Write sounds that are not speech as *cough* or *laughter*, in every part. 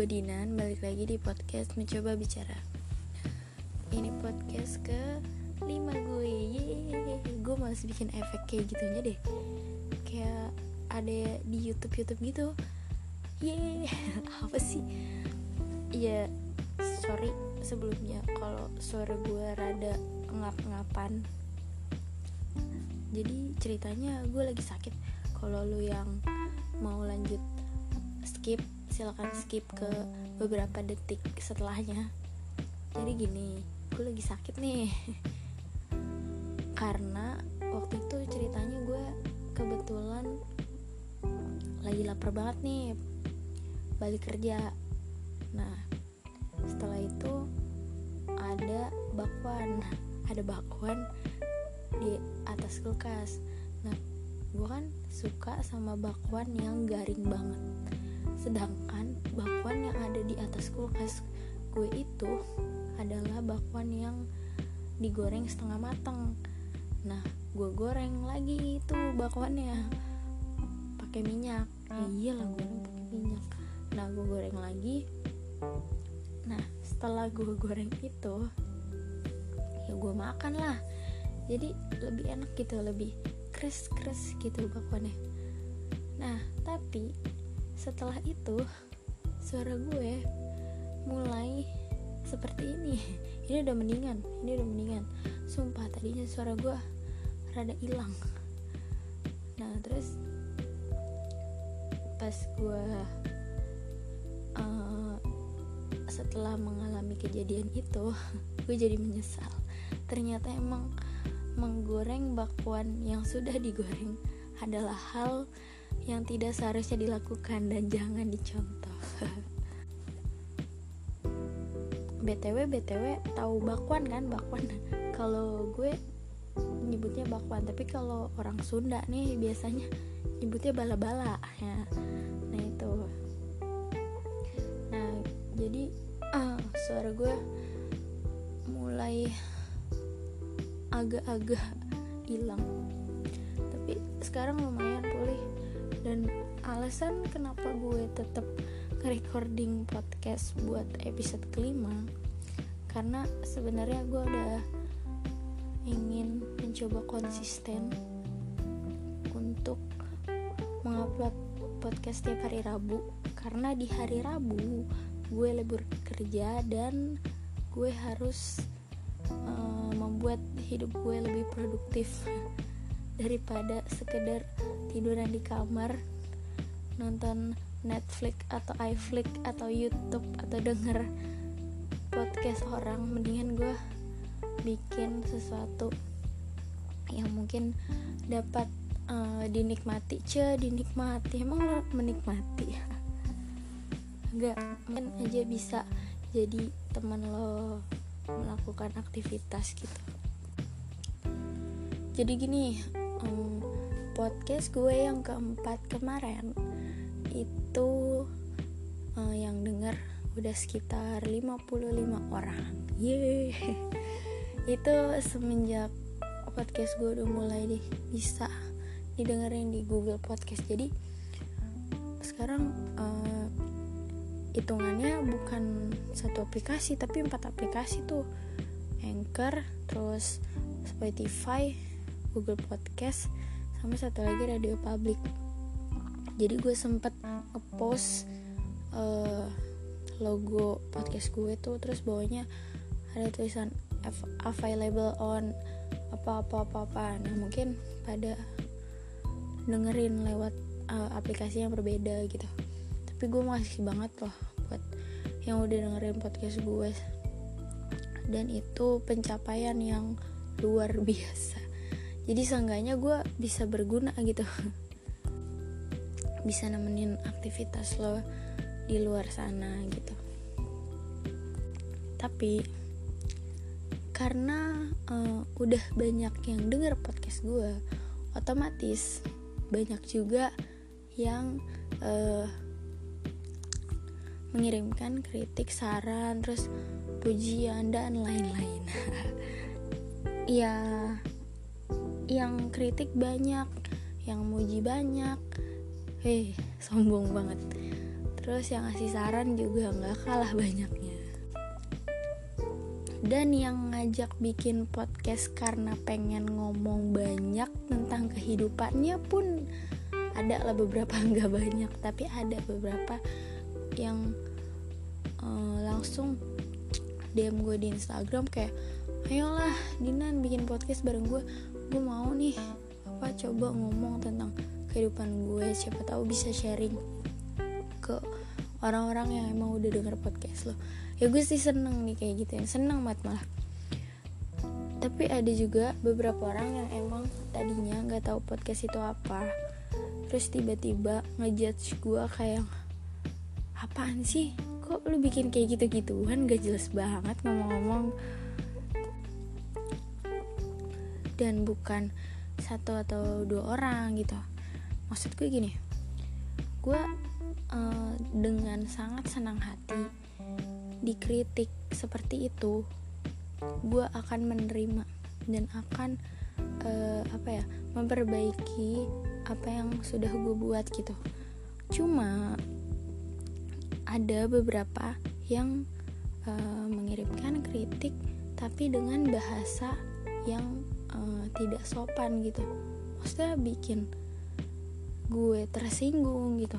gue Dinan, balik lagi di podcast Mencoba Bicara. Ini podcast ke 5 gue Yeay. Gue masih bikin efek kayak gitu aja deh. Kayak ada di Youtube-Youtube gitu. Yeay, *laughs* apa sih? Iya, sorry sebelumnya kalau suara gue rada ngap-ngapan. Jadi ceritanya gue lagi sakit. Kalau lu yang mau lanjut skip silahkan skip ke beberapa detik setelahnya. Jadi gini gue lagi sakit nih. *laughs* Karena waktu itu ceritanya gue kebetulan lagi lapar banget nih balik kerja. Nah setelah itu ada bakwan *laughs* ada bakwan di atas kulkas. Nah gue kan suka sama bakwan yang garing banget sedangkan bakwan yang ada di atas kulkas gue itu adalah bakwan yang digoreng setengah matang. Nah gue goreng lagi itu bakwannya. Pakai minyak. Ya iyalah goreng pakai minyak. Nah gue goreng lagi. Nah setelah gue goreng itu ya gue makan lah. Jadi lebih enak gitu lebih kris kris gitu bakwannya. Nah tapi setelah itu suara gue mulai seperti ini. *laughs* Ini udah mendingan ini udah mendingan. Sumpah tadinya suara gue rada hilang. Nah terus pas gue uh, setelah mengalami kejadian itu *laughs* gue jadi menyesal. Ternyata emang menggoreng bakwan yang sudah digoreng adalah hal yang tidak seharusnya dilakukan dan jangan dicontoh. *laughs* BTW BTW tahu bakwan kan bakwan. Kalau gue nyebutnya bakwan, tapi kalau orang Sunda nih biasanya nyebutnya bala-bala ya. Nah itu. Nah jadi uh, suara gue mulai agak-agak hilang. Tapi sekarang lumayan pulih dan alasan kenapa gue tetap recording podcast buat episode kelima karena sebenarnya gue udah ingin mencoba konsisten untuk mengupload podcast tiap hari Rabu. Karena di hari Rabu gue libur kerja dan gue harus uh, membuat hidup gue lebih produktif *laughs* daripada sekedar tiduran di kamar nonton Netflix atau iFlix atau YouTube atau denger podcast orang mendingan gue bikin sesuatu yang mungkin dapat uh, dinikmati. Ce dinikmati. Emang lo menikmati? *laughs* Enggak mungkin aja bisa jadi teman lo melakukan aktivitas gitu. Jadi gini um, podcast gue yang keempat kemarin itu uh, yang denger udah sekitar 55 orang. Yeay. Itu semenjak podcast gue udah mulai deh bisa didengerin di Google Podcast. Jadi sekarang uh, hitungannya bukan satu aplikasi tapi empat aplikasi tuh. Anchor terus Spotify Google Podcast sama satu lagi radio public. Jadi gue sempet ngepost uh, logo podcast gue tuh terus bawahnya ada tulisan available on apa apa apa apa nah mungkin pada dengerin lewat uh, aplikasi yang berbeda gitu. Tapi gue masih banget loh buat yang udah dengerin podcast gue. Dan itu pencapaian yang luar biasa jadi seenggaknya gue bisa berguna gitu. Bisa nemenin aktivitas lo di luar sana gitu. Tapi karena uh, udah banyak yang denger podcast gue otomatis banyak juga yang uh, mengirimkan kritik saran terus pujian dan lain-lain. *laughs* Ya yang kritik banyak yang muji banyak. Hei sombong banget. Terus yang ngasih saran juga nggak kalah banyaknya. Dan yang ngajak bikin podcast karena pengen ngomong banyak tentang kehidupannya pun ada lah beberapa *laughs* nggak banyak. Tapi ada beberapa yang uh, langsung DM gue di Instagram kayak ayolah Dinan bikin podcast bareng gue gue mau nih apa coba ngomong tentang kehidupan gue. Siapa tahu bisa sharing ke orang-orang yang emang udah denger podcast lo. Ya gue sih seneng nih kayak gitu ya. Seneng banget malah. Tapi ada juga beberapa orang yang emang tadinya nggak tahu podcast itu apa. Terus tiba-tiba ngejudge gue kayak apaan sih? Kok lu bikin kayak gitu-gituan? Gak jelas banget ngomong-ngomong dan bukan satu atau dua orang gitu. Maksud gue gini gue uh, dengan sangat senang hati dikritik seperti itu gue akan menerima dan akan uh, apa ya memperbaiki apa yang sudah gue buat gitu. Cuma ada beberapa yang uh, mengirimkan kritik tapi dengan bahasa yang uh, tidak sopan gitu. Maksudnya bikin gue tersinggung gitu.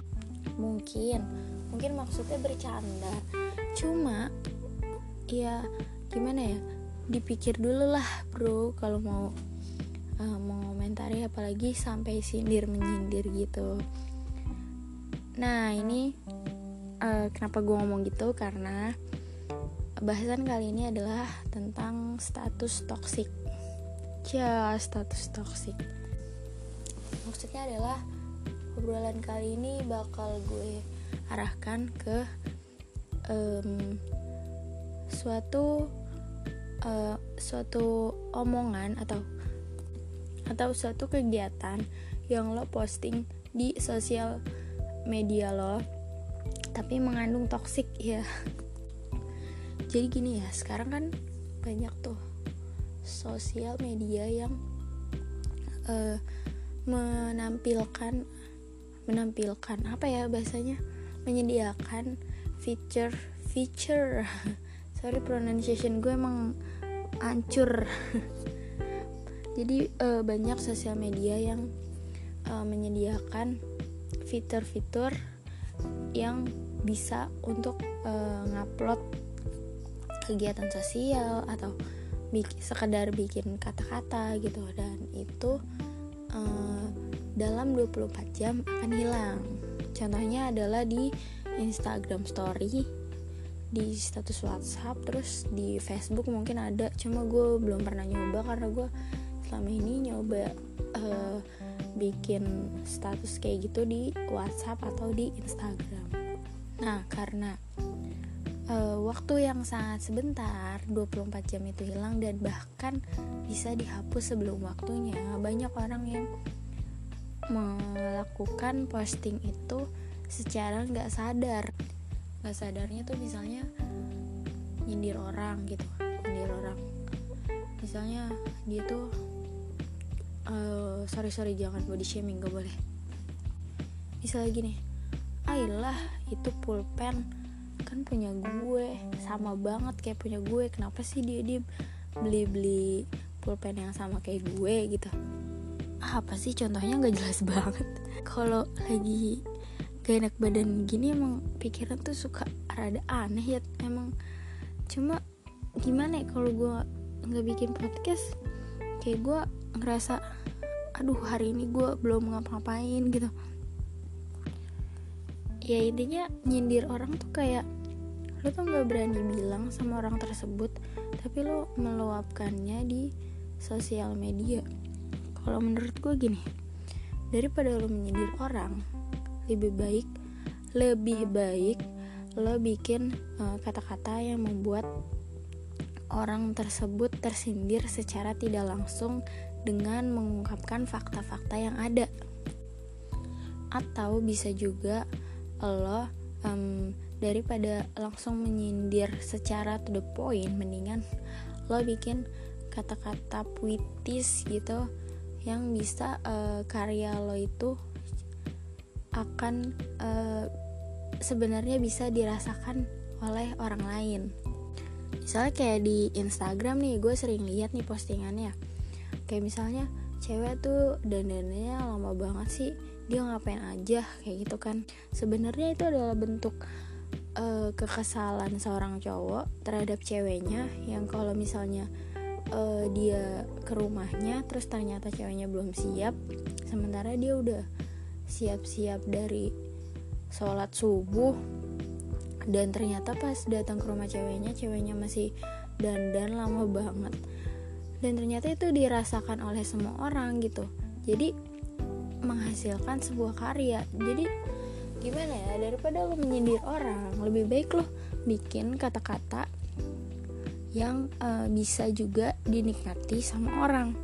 Mungkin mungkin maksudnya bercanda. Cuma ya gimana ya? Dipikir dulu lah bro kalau mau uh, mengomentari apalagi sampai sindir menyindir gitu. Nah ini uh, kenapa gue ngomong gitu? Karena bahasan kali ini adalah tentang status toksik ya status toksik maksudnya adalah obrolan kali ini bakal gue arahkan ke um, suatu uh, suatu omongan atau atau suatu kegiatan yang lo posting di sosial media lo tapi mengandung toksik ya. Jadi gini ya sekarang kan banyak tuh sosial media yang uh, menampilkan menampilkan apa ya bahasanya? Menyediakan feature feature. *laughs* Sorry pronunciation gue emang hancur. *laughs* Jadi uh, banyak sosial media yang uh, menyediakan fitur-fitur yang bisa untuk uh, ngupload kegiatan sosial atau sekedar bikin kata-kata gitu. Dan itu uh, dalam 24 jam akan hilang. Contohnya adalah di Instagram Story di status WhatsApp terus di Facebook mungkin ada. Cuma gue belum pernah nyoba karena gue selama ini nyoba uh, bikin status kayak gitu di WhatsApp atau di Instagram. Nah karena uh, waktu yang sangat sebentar 24 jam itu hilang dan bahkan bisa dihapus sebelum waktunya. Banyak orang yang melakukan posting itu secara nggak sadar. Nggak sadarnya tuh misalnya nyindir orang gitu nyindir orang. Misalnya dia tuh uh, sorry sorry jangan body shaming gak boleh. Misalnya gini ayolah itu pulpen kan punya gue sama banget kayak punya gue. Kenapa sih dia dia beli beli pulpen yang sama kayak gue gitu? Apa sih? Contohnya nggak jelas *laughs* banget. Kalau lagi gak enak badan gini emang pikiran tuh suka rada aneh ya emang. Cuma gimana ya kalau gue nggak bikin podcast kayak gue ngerasa aduh hari ini gue belum ngapa-ngapain gitu ya intinya nyindir orang tuh kayak lo tuh nggak berani bilang sama orang tersebut tapi lo meluapkannya di sosial media. Kalau menurut gue gini daripada lo menyindir orang lebih baik lebih baik lo bikin eh, kata-kata uh, yang membuat orang tersebut tersindir secara tidak langsung dengan mengungkapkan fakta-fakta yang ada. Atau bisa juga lo um, daripada langsung menyindir secara to the point mendingan lo bikin kata-kata puitis gitu yang bisa uh, karya lo itu akan uh, sebenarnya bisa dirasakan oleh orang lain. Misalnya kayak di Instagram nih gue sering lihat nih postingannya. Kayak misalnya cewek tuh dandannya lama banget sih dia ngapain aja kayak gitu kan. Sebenarnya itu adalah bentuk uh, kekesalan seorang cowok terhadap ceweknya yang kalau misalnya uh, dia ke rumahnya terus ternyata ceweknya belum siap sementara dia udah siap-siap dari sholat subuh dan ternyata pas datang ke rumah ceweknya ceweknya masih dandan lama banget. Dan ternyata itu dirasakan oleh semua orang gitu. Jadi menghasilkan sebuah karya. Jadi gimana ya daripada lo menyindir orang lebih baik lo bikin kata-kata yang uh, bisa juga dinikmati sama orang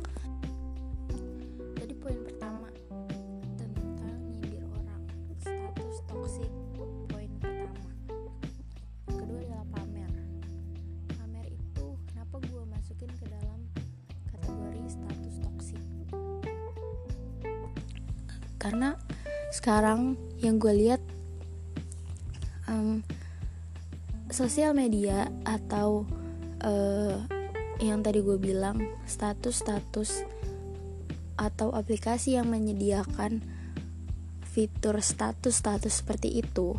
gue lihat um, sosial media atau uh, yang tadi gue bilang status-status atau aplikasi yang menyediakan fitur status-status seperti itu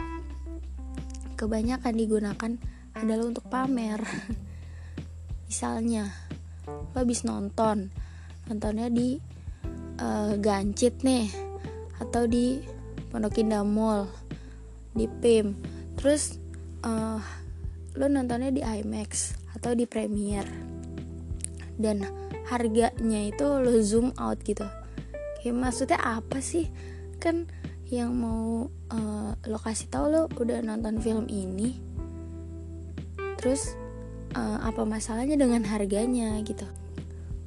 kebanyakan digunakan adalah untuk pamer. *laughs* Misalnya lo habis nonton nontonnya di uh, gancit nih atau di Pondok Indah Mall di PIM terus uh, lo nontonnya di IMAX atau di Premiere dan harganya itu lo zoom out gitu. Kayak maksudnya apa sih? Kan yang mau uh, lo kasih tahu lo udah nonton film ini. Terus uh, apa masalahnya dengan harganya gitu?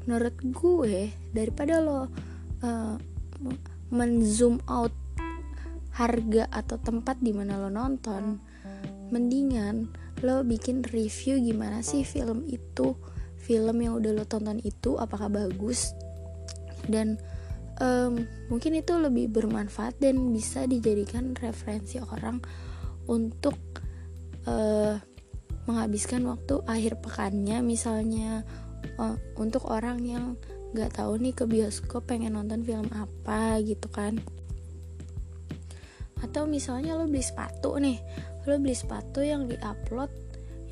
Menurut gue daripada lo uh, menzoom out harga atau tempat di mana lo nonton mendingan lo bikin review gimana sih film itu film yang udah lo tonton itu apakah bagus dan um, mungkin itu lebih bermanfaat dan bisa dijadikan referensi orang untuk uh, menghabiskan waktu akhir pekannya. Misalnya uh, untuk orang yang nggak tahu nih ke bioskop pengen nonton film apa gitu kan atau misalnya lo beli sepatu nih lo beli sepatu yang diupload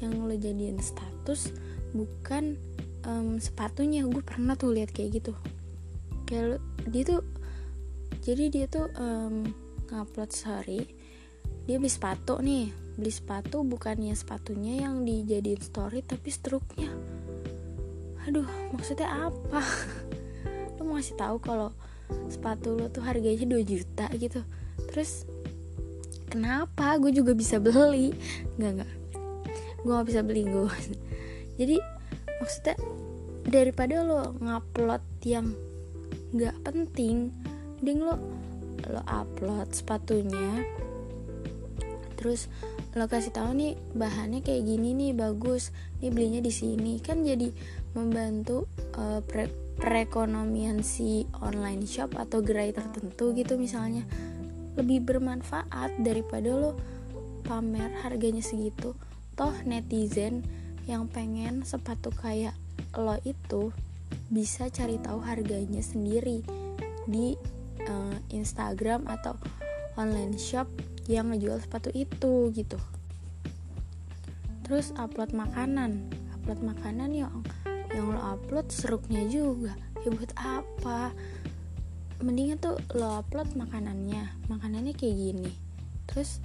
yang lo jadiin status bukan um, sepatunya. Gue pernah tuh lihat kayak gitu. Kayak lo, dia tuh jadi dia tuh um, ngupload sorry dia beli sepatu nih. Beli sepatu bukannya sepatunya yang dijadiin story tapi struknya. Aduh maksudnya apa? *laughs* Lo mau ngasih tahu kalau sepatu lo tuh harganya 2 juta gitu. Terus kenapa? Gue juga bisa beli. Nggak nggak. Gue gak bisa beli gue jadi maksudnya daripada lo ngupload yang nggak penting ding lo lo upload sepatunya terus lo kasih tahu nih bahannya kayak gini nih bagus nih belinya di sini. Kan jadi membantu uh, pre perekonomian si online shop atau gerai tertentu gitu misalnya lebih bermanfaat daripada lo pamer harganya segitu. Toh netizen yang pengen sepatu kayak lo itu bisa cari tahu harganya sendiri di uh, Instagram atau online shop yang ngejual sepatu itu gitu. Terus upload makanan. Upload makanan yang yang lo upload seruknya juga. Ya buat apa mendingan tuh lo upload makanannya. Makanannya kayak gini. Terus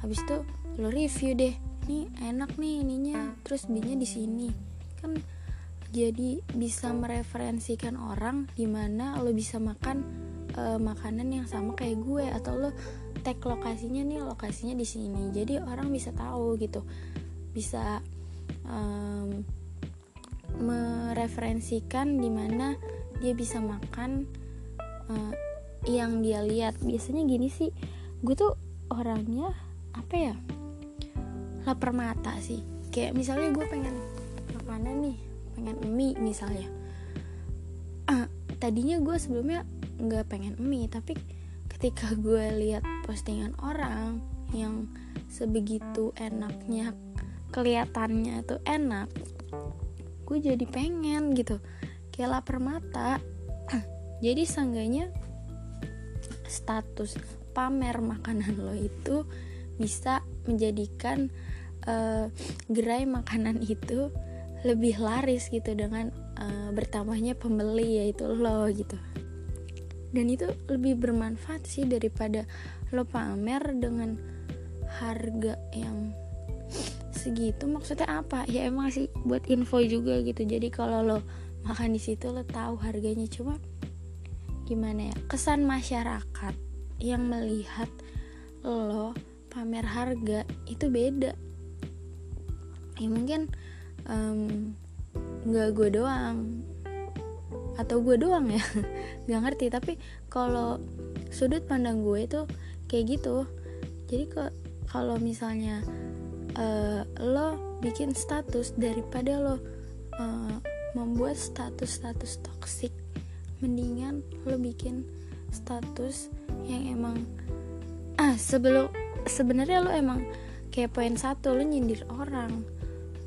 habis itu lo review deh. Ini enak nih ininya. Terus belinya di sini. Kan jadi bisa mereferensikan orang di mana lo bisa makan uh, makanan yang sama kayak gue. Atau lo tag lokasinya nih lokasinya di sini. Jadi orang bisa tahu gitu. Bisa um, mereferensikan di mana dia bisa makan uh, yang dia lihat. Biasanya gini sih gue tuh orangnya apa ya lapar mata sih. Kayak misalnya gue pengen makanan nih pengen mie misalnya. Uh, tadinya gue sebelumnya nggak pengen mie tapi ketika gue lihat postingan orang yang sebegitu enaknya kelihatannya tuh enak gue jadi pengen gitu. Kayak lapar mata *clears throat* jadi seenggaknya status pamer makanan lo itu bisa menjadikan uh, gerai makanan itu lebih laris gitu dengan uh, bertambahnya pembeli yaitu lo gitu. Dan itu lebih bermanfaat sih daripada lo pamer dengan harga yang segitu. Maksudnya apa? Ya emang sih buat info juga gitu. Jadi kalau lo makan di situ lo tahu harganya. Cuma gimana ya kesan masyarakat yang melihat lo pamer harga itu beda. Ya mungkin nggak um, gue doang atau gue doang ya *laughs* nggak ngerti. Tapi kalau sudut pandang gue itu kayak gitu. Jadi ke kalau misalnya uh, lo bikin status daripada lo uh, membuat status-status toksik mendingan lo bikin status yang emang ah sebelum sebenarnya lo emang kayak poin satu lo nyindir orang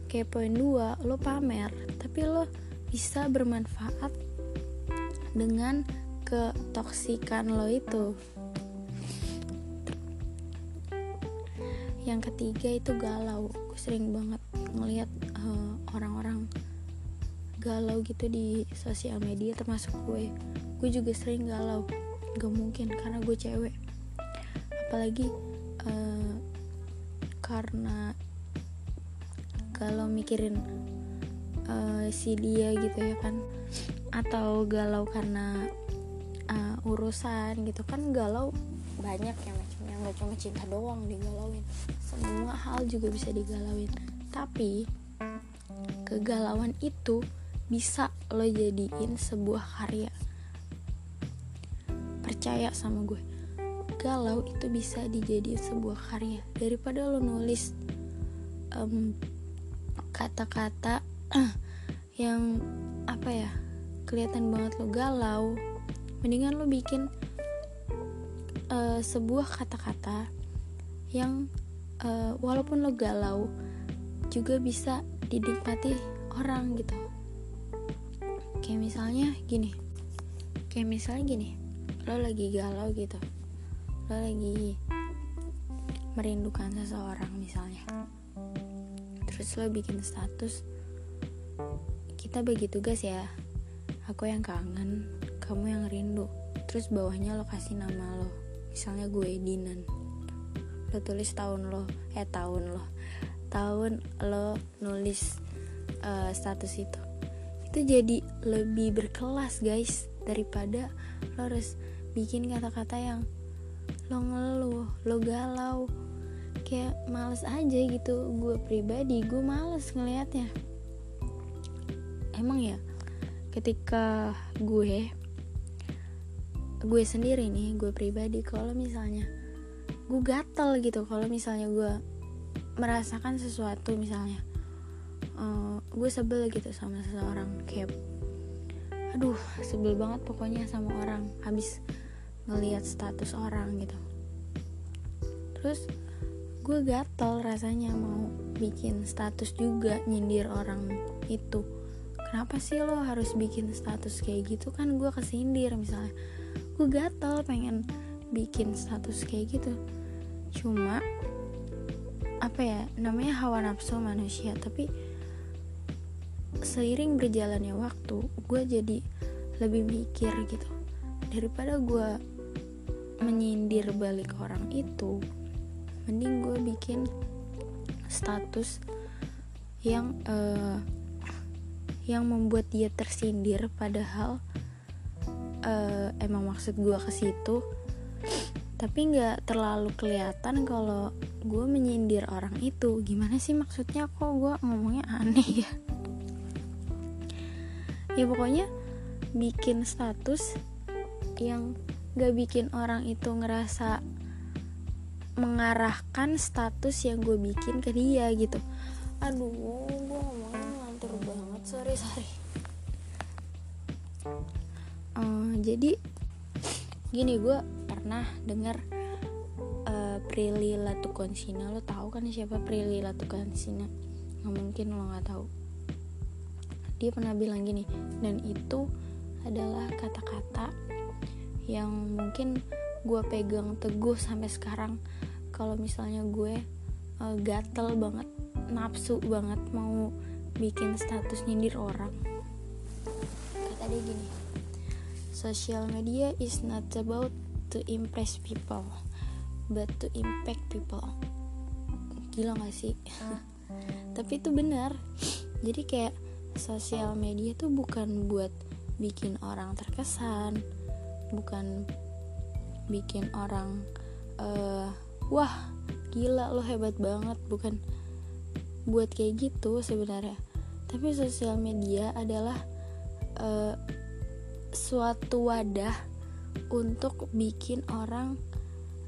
kayak poin dua lo pamer tapi lo bisa bermanfaat dengan ketoksikan lo itu. Yang ketiga itu galau. Gue sering banget ngelihat uh, orang-orang galau gitu di sosial media termasuk gue. Gue juga sering galau. Gak mungkin karena gue cewek. Apalagi uh, karena kalau mikirin uh, si dia gitu ya kan. Atau galau karena uh, urusan gitu. Kan galau banyak ya macamnya nggak cuma cinta doang digalauin semua hal juga bisa digalauin. Tapi kegalauan itu bisa lo jadiin sebuah karya. Percaya sama gue galau itu bisa dijadiin sebuah karya. Daripada lo nulis kata-kata um, *clears throat* yang apa ya kelihatan banget lo galau mendingan lo bikin uh, sebuah kata-kata yang uh, walaupun lo galau juga bisa dinikmati orang gitu kayak misalnya gini. Kayak misalnya gini. Lo lagi galau gitu. Lo lagi merindukan seseorang misalnya. Terus lo bikin status kita bagi tugas ya. Aku yang kangen kamu yang rindu. Terus bawahnya lo kasih nama lo. Misalnya gue Dinan. Lo tulis tahun lo eh tahun lo. Tahun lo nulis uh, status itu itu jadi lebih berkelas guys daripada lo harus bikin kata-kata yang lo ngeluh lo galau. Kayak males aja gitu. Gue pribadi gue males ngelihatnya emang ya ketika gue gue sendiri nih gue pribadi kalau misalnya gue gatel gitu kalau misalnya gue merasakan sesuatu misalnya uh, gue sebel gitu sama seseorang. Kayak aduh sebel banget pokoknya sama orang habis ngelihat status orang gitu. Terus gue gatel rasanya mau bikin status juga nyindir orang itu. Kenapa sih lo harus bikin status kayak gitu? Kan gue kesindir misalnya. Gue gatel pengen bikin status kayak gitu. Cuma apa ya namanya hawa nafsu manusia tapi seiring berjalannya waktu gue jadi lebih mikir gitu. Daripada gue menyindir balik orang itu mending gue bikin status yang uh, yang membuat dia tersindir padahal uh, emang maksud gue ke situ. Tapi nggak terlalu kelihatan kalau gue menyindir orang itu. Gimana sih maksudnya? Kok gue ngomongnya aneh ya ya pokoknya bikin status yang gak bikin orang itu ngerasa mengarahkan status yang gue bikin ke dia gitu. Aduh gue ngomongnya ngantur banget. Sorry sorry. Uh, jadi gini gue pernah dengar uh, Prilly Latukonsina lo tahu kan siapa Prilly Latukonsina nggak mungkin lo nggak tahu dia pernah bilang gini dan itu adalah kata-kata yang mungkin gue pegang teguh sampai sekarang. Kalau misalnya gue uh, gatel banget nafsu banget mau bikin status nyindir orang. Kata dia gini social media is not about to impress people but to impact people. Gila gak sih? *laughs* Tapi itu benar. Jadi kayak sosial media tuh bukan buat bikin orang terkesan bukan bikin orang uh, wah gila lo hebat banget bukan buat kayak gitu sebenarnya. Tapi sosial media adalah uh, suatu wadah untuk bikin orang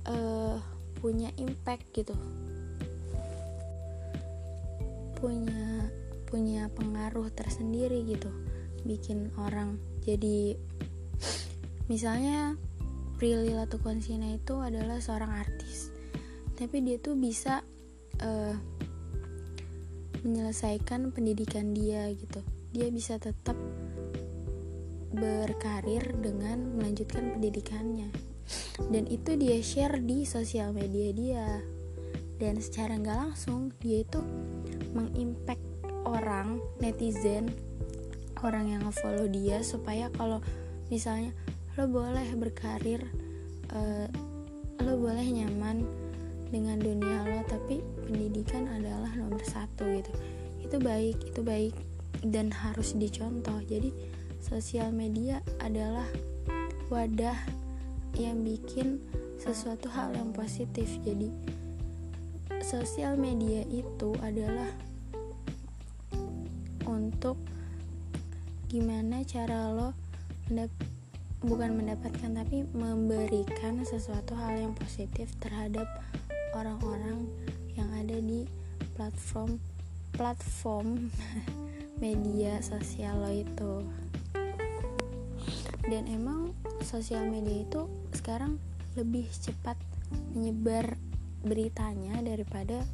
uh, punya impact gitu. Punya punya pengaruh tersendiri gitu bikin orang jadi misalnya Prilly Latukonsina itu adalah seorang artis tapi dia tuh bisa uh, menyelesaikan pendidikan dia gitu. Dia bisa tetap berkarir dengan melanjutkan pendidikannya. Dan itu dia share di sosial media dia. Dan secara nggak langsung dia itu mengimpact orang netizen orang yang ngefollow dia supaya kalau misalnya lo boleh berkarir uh, lo boleh nyaman dengan dunia lo tapi pendidikan adalah nomor satu gitu. Itu baik itu baik dan harus dicontoh. Jadi sosial media adalah wadah yang bikin sesuatu hal yang positif. Jadi sosial media itu adalah gimana cara lo mendap bukan mendapatkan tapi memberikan sesuatu hal yang positif terhadap orang-orang yang ada di platform platform *laughs* media sosial lo itu. Dan emang sosial media itu sekarang lebih cepat menyebar beritanya daripada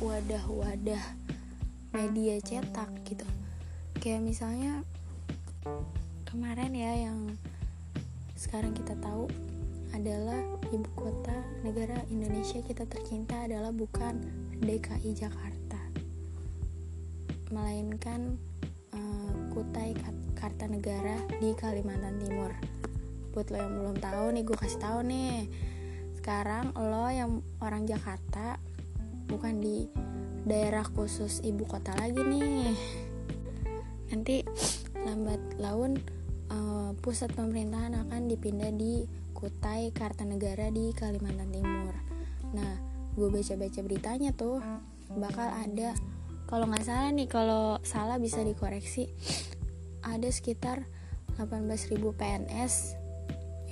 wadah-wadah um, media cetak gitu kayak misalnya kemarin ya yang sekarang kita tahu adalah ibu kota negara Indonesia kita tercinta adalah bukan DKI Jakarta. Melainkan uh, Kutai Kartanegara di Kalimantan Timur. Buat lo yang belum tahu nih gue kasih tahu nih. Sekarang lo yang orang Jakarta bukan di daerah khusus ibu kota lagi nih nanti lambat laun uh, pusat pemerintahan akan dipindah di Kutai Kartanegara di Kalimantan Timur nah gue baca-baca beritanya tuh bakal ada kalau nggak salah nih kalau salah bisa dikoreksi ada sekitar 18.000 PNS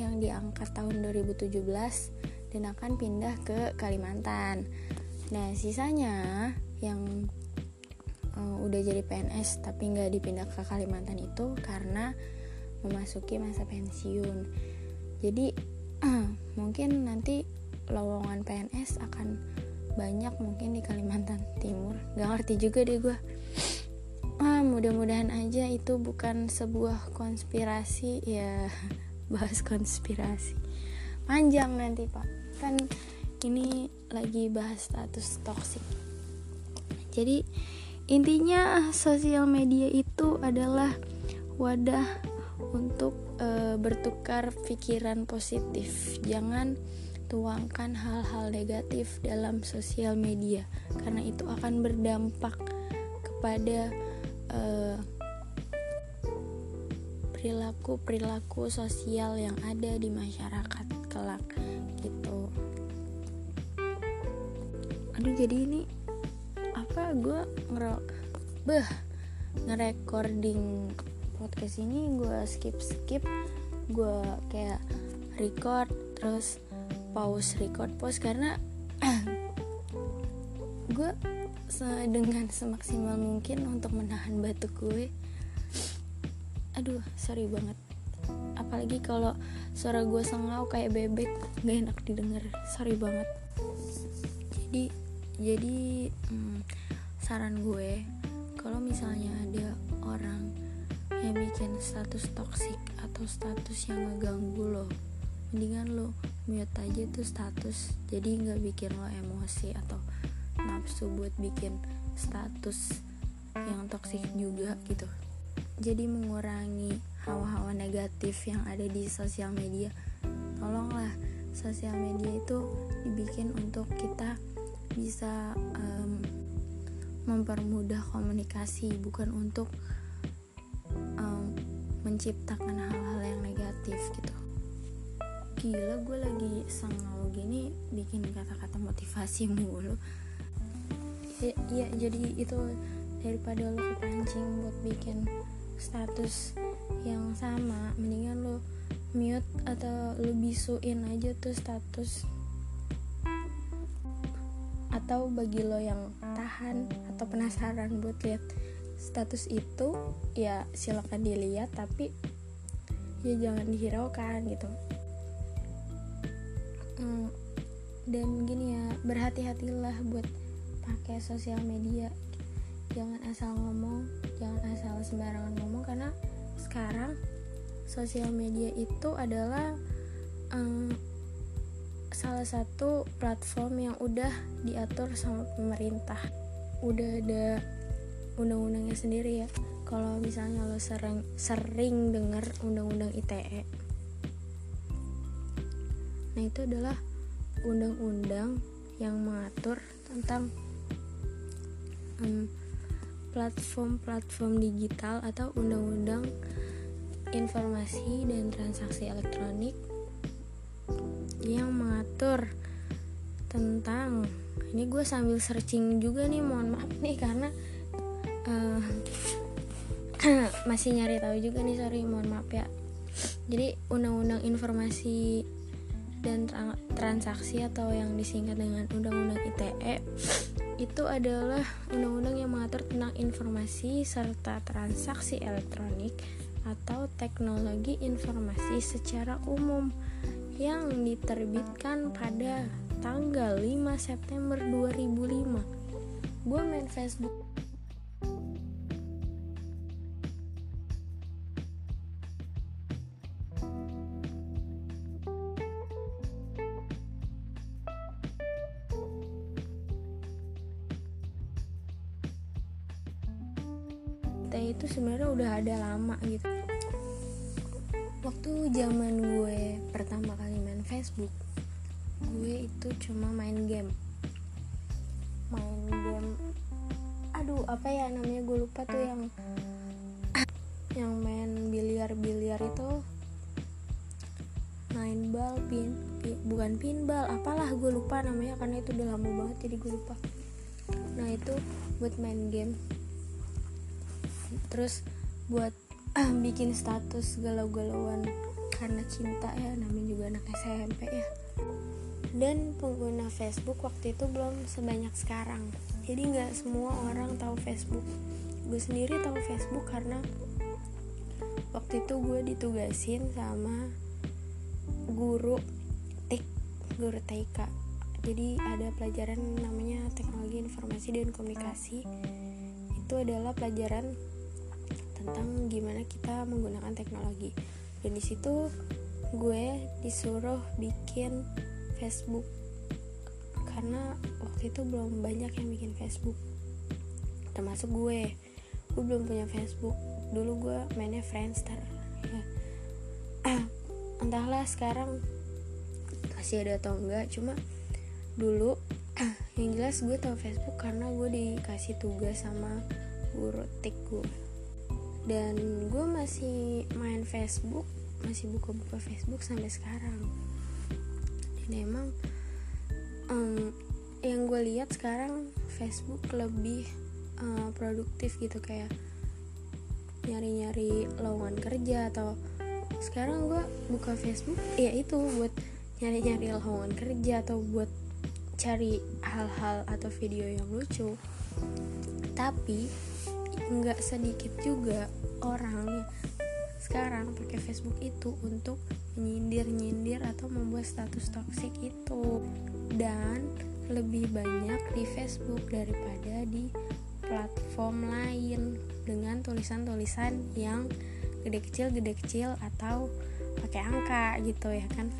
yang diangkat tahun 2017 dan akan pindah ke Kalimantan. Nah, sisanya yang uh, udah jadi PNS tapi nggak dipindah ke Kalimantan itu karena memasuki masa pensiun. Jadi uh, *clears throat* mungkin nanti lowongan PNS akan banyak mungkin di Kalimantan Timur. Gak ngerti juga deh gue. *sniffs* Ah, mudah-mudahan aja itu bukan sebuah konspirasi ya *laughs* bahas konspirasi panjang nanti pak kan ini lagi bahas status toksik jadi intinya sosial media itu adalah wadah untuk e, bertukar pikiran positif. Jangan tuangkan hal-hal negatif dalam sosial media karena itu akan berdampak kepada e, perilaku-perilaku sosial yang ada di masyarakat kelak gitu. Aduh jadi ini apa gue ngero beh ngerecording podcast ini gue skip skip gue kayak record terus pause record pause karena *clears throat* gue dengan semaksimal mungkin untuk menahan batuk gue aduh sorry banget. Apalagi kalau suara gue sengau kayak bebek gak enak didengar. Sorry banget. Jadi jadi hmm, saran gue kalau misalnya ada orang yang bikin status toksik atau status yang ngeganggu lo mendingan lo mute aja tuh status. Jadi nggak bikin lo emosi atau nafsu buat bikin status yang toksik juga gitu. Jadi mengurangi hawa-hawa negatif yang ada di sosial media. Tolonglah sosial media itu dibikin untuk kita bisa um, mempermudah komunikasi bukan untuk um, menciptakan hal-hal yang negatif gitu. Gila gue lagi sengau gini bikin kata-kata motivasi *laughs* mulu. Ya, ya jadi itu daripada lo kepancing buat bikin status yang sama mendingan lo mute atau lo bisuin aja tuh status. Atau bagi lo yang atau penasaran buat lihat status itu ya silakan dilihat tapi ya jangan dihiraukan gitu. Hmm, dan gini ya berhati-hatilah buat pakai sosial media. Jangan asal ngomong jangan asal sembarangan ngomong karena sekarang sosial media itu adalah um, salah satu platform yang udah diatur sama pemerintah udah ada undang-undangnya sendiri ya. Kalau misalnya lo sering sering dengar undang-undang ITE nah itu adalah undang-undang yang mengatur tentang um, platform-platform digital atau undang-undang informasi dan transaksi elektronik yang mengatur tentang ini gue sambil searching juga nih mohon maaf nih karena uh, *clears throat* masih nyari tahu juga nih sorry mohon maaf ya. Jadi undang-undang informasi dan transaksi atau yang disingkat dengan undang-undang ITE itu adalah undang-undang yang mengatur tentang informasi serta transaksi elektronik atau teknologi informasi secara umum yang diterbitkan pada tanggal 5 September 2005 gue main Facebook. Itu sebenarnya udah ada lama gitu namanya karena itu udah lama banget jadi gue lupa. Nah itu buat main game. Terus buat *clears throat* bikin status galau-galauan karena cinta ya namanya juga anak SMP ya. Dan pengguna Facebook waktu itu belum sebanyak sekarang. Jadi nggak semua orang tahu Facebook. Gue sendiri tahu Facebook karena waktu itu gue ditugasin sama guru TIK guru TIK jadi ada pelajaran namanya teknologi informasi dan komunikasi. Itu adalah pelajaran tentang gimana kita menggunakan teknologi. Dan di situ gue disuruh bikin Facebook. Karena waktu itu belum banyak yang bikin Facebook. Termasuk gue. Gue belum punya Facebook. Dulu gue mainnya Friendster. Ya. *clears throat* entahlah sekarang masih ada atau enggak. Cuma dulu. *clears throat* Yang jelas gue tau Facebook karena gue dikasih tugas sama guru tik gue. Dan gue masih main Facebook masih buka-buka Facebook sampai sekarang. Dan emang um, yang gue lihat sekarang Facebook lebih uh, produktif gitu kayak nyari-nyari lowongan kerja atau sekarang gue buka Facebook ya itu buat nyari-nyari lowongan kerja atau buat cari hal-hal atau video yang lucu. Tapi nggak sedikit juga orang sekarang pakai Facebook itu untuk menyindir-nyindir atau membuat status toksik itu. Dan lebih banyak di Facebook daripada di platform lain dengan tulisan-tulisan yang gede kecil gede kecil atau pakai angka gitu ya kan.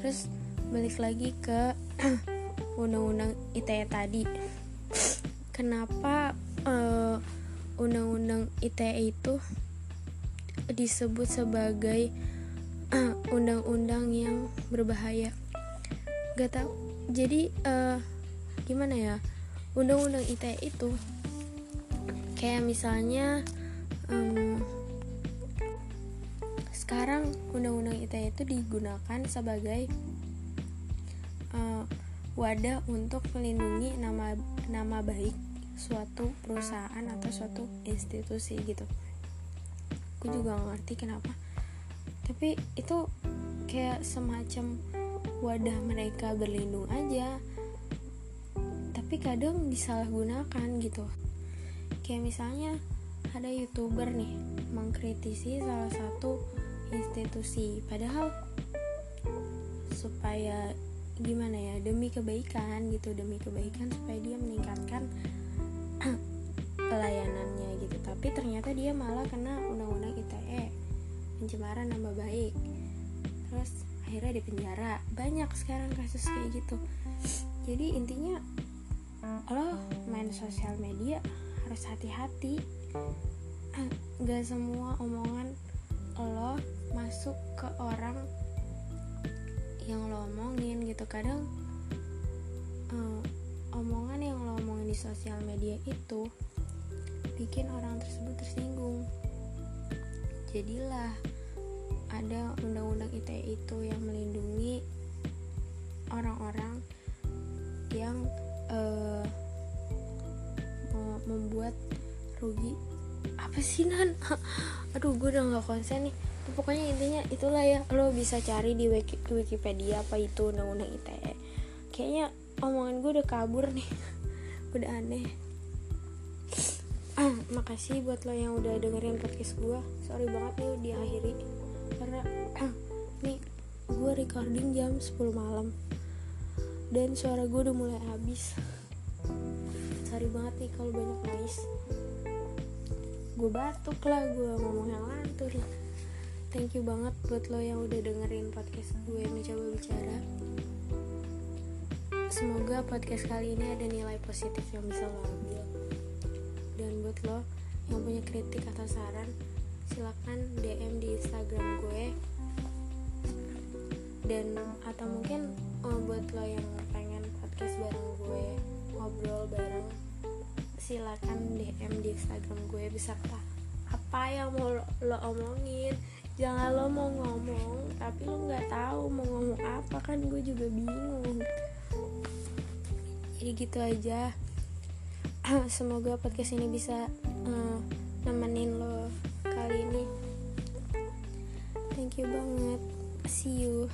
Terus balik lagi ke *clears throat* undang-undang ITE tadi. Kenapa undang undang-undang ITE itu disebut sebagai *clears throat* undang-undang yang berbahaya? Gak tau jadi uh, gimana ya? Undang-undang ITE itu kayak misalnya um, sekarang undang-undang ITE itu digunakan sebagai uh, wadah untuk melindungi nama nama baik suatu perusahaan atau suatu institusi gitu. Aku juga ngerti kenapa. Tapi itu kayak semacam wadah mereka berlindung aja. Tapi kadang disalahgunakan gitu. Kayak misalnya ada youtuber nih mengkritisi salah satu institusi padahal supaya gimana ya demi kebaikan gitu demi kebaikan supaya dia meningkatkan *clears throat* pelayanannya gitu. Tapi ternyata dia malah kena undang-undang ITE pencemaran nama baik. Terus akhirnya di penjara. Banyak sekarang kasus kayak gitu. Jadi intinya lo main sosial media harus hati-hati. *clears throat* Gak semua omongan lo masuk ke orang yang lo omongin gitu. Kadang uh, omongan yang lo omongin di sosial media itu bikin orang tersebut tersinggung. Jadilah ada undang-undang ITE itu yang melindungi orang-orang yang uh, membuat rugi. Apa sih nan? *laughs* Aduh gue udah nggak konsen nih pokoknya intinya itulah ya lo bisa cari di Wiki, Wikipedia apa itu undang-undang ITE kayaknya omongan gue udah kabur nih. *laughs* Udah aneh. Makasih buat lo yang udah dengerin podcast gue sorry banget nih diakhiri. Karena nih gue recording jam 10 malam. Dan suara gue udah mulai habis. Sorry banget nih kalau banyak noise. Gue batuk lah gue ngomong yang lantur lah thank you banget buat lo yang udah dengerin podcast gue mencoba bicara semoga podcast kali ini ada nilai positif yang bisa lo ambil. Dan buat lo yang punya kritik atau saran silahkan DM di Instagram gue. Dan atau mungkin oh, buat lo yang pengen podcast bareng gue ngobrol bareng silakan DM di Instagram gue. Bisa apa apa yang mau lo omongin jangan lo mau ngomong tapi lo nggak tahu mau ngomong apa kan gue juga bingung. Jadi gitu aja. *clears throat* Semoga podcast ini bisa uh, nemenin lo kali ini. Thank you banget. See you